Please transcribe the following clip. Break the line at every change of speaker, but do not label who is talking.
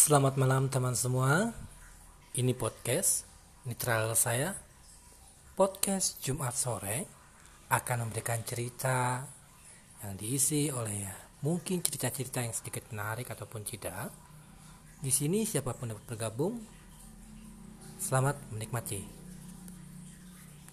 Selamat malam teman semua. Ini podcast netral saya. Podcast Jumat sore akan memberikan cerita yang diisi oleh mungkin cerita-cerita yang sedikit menarik ataupun tidak. Di sini siapa pun dapat bergabung. Selamat menikmati.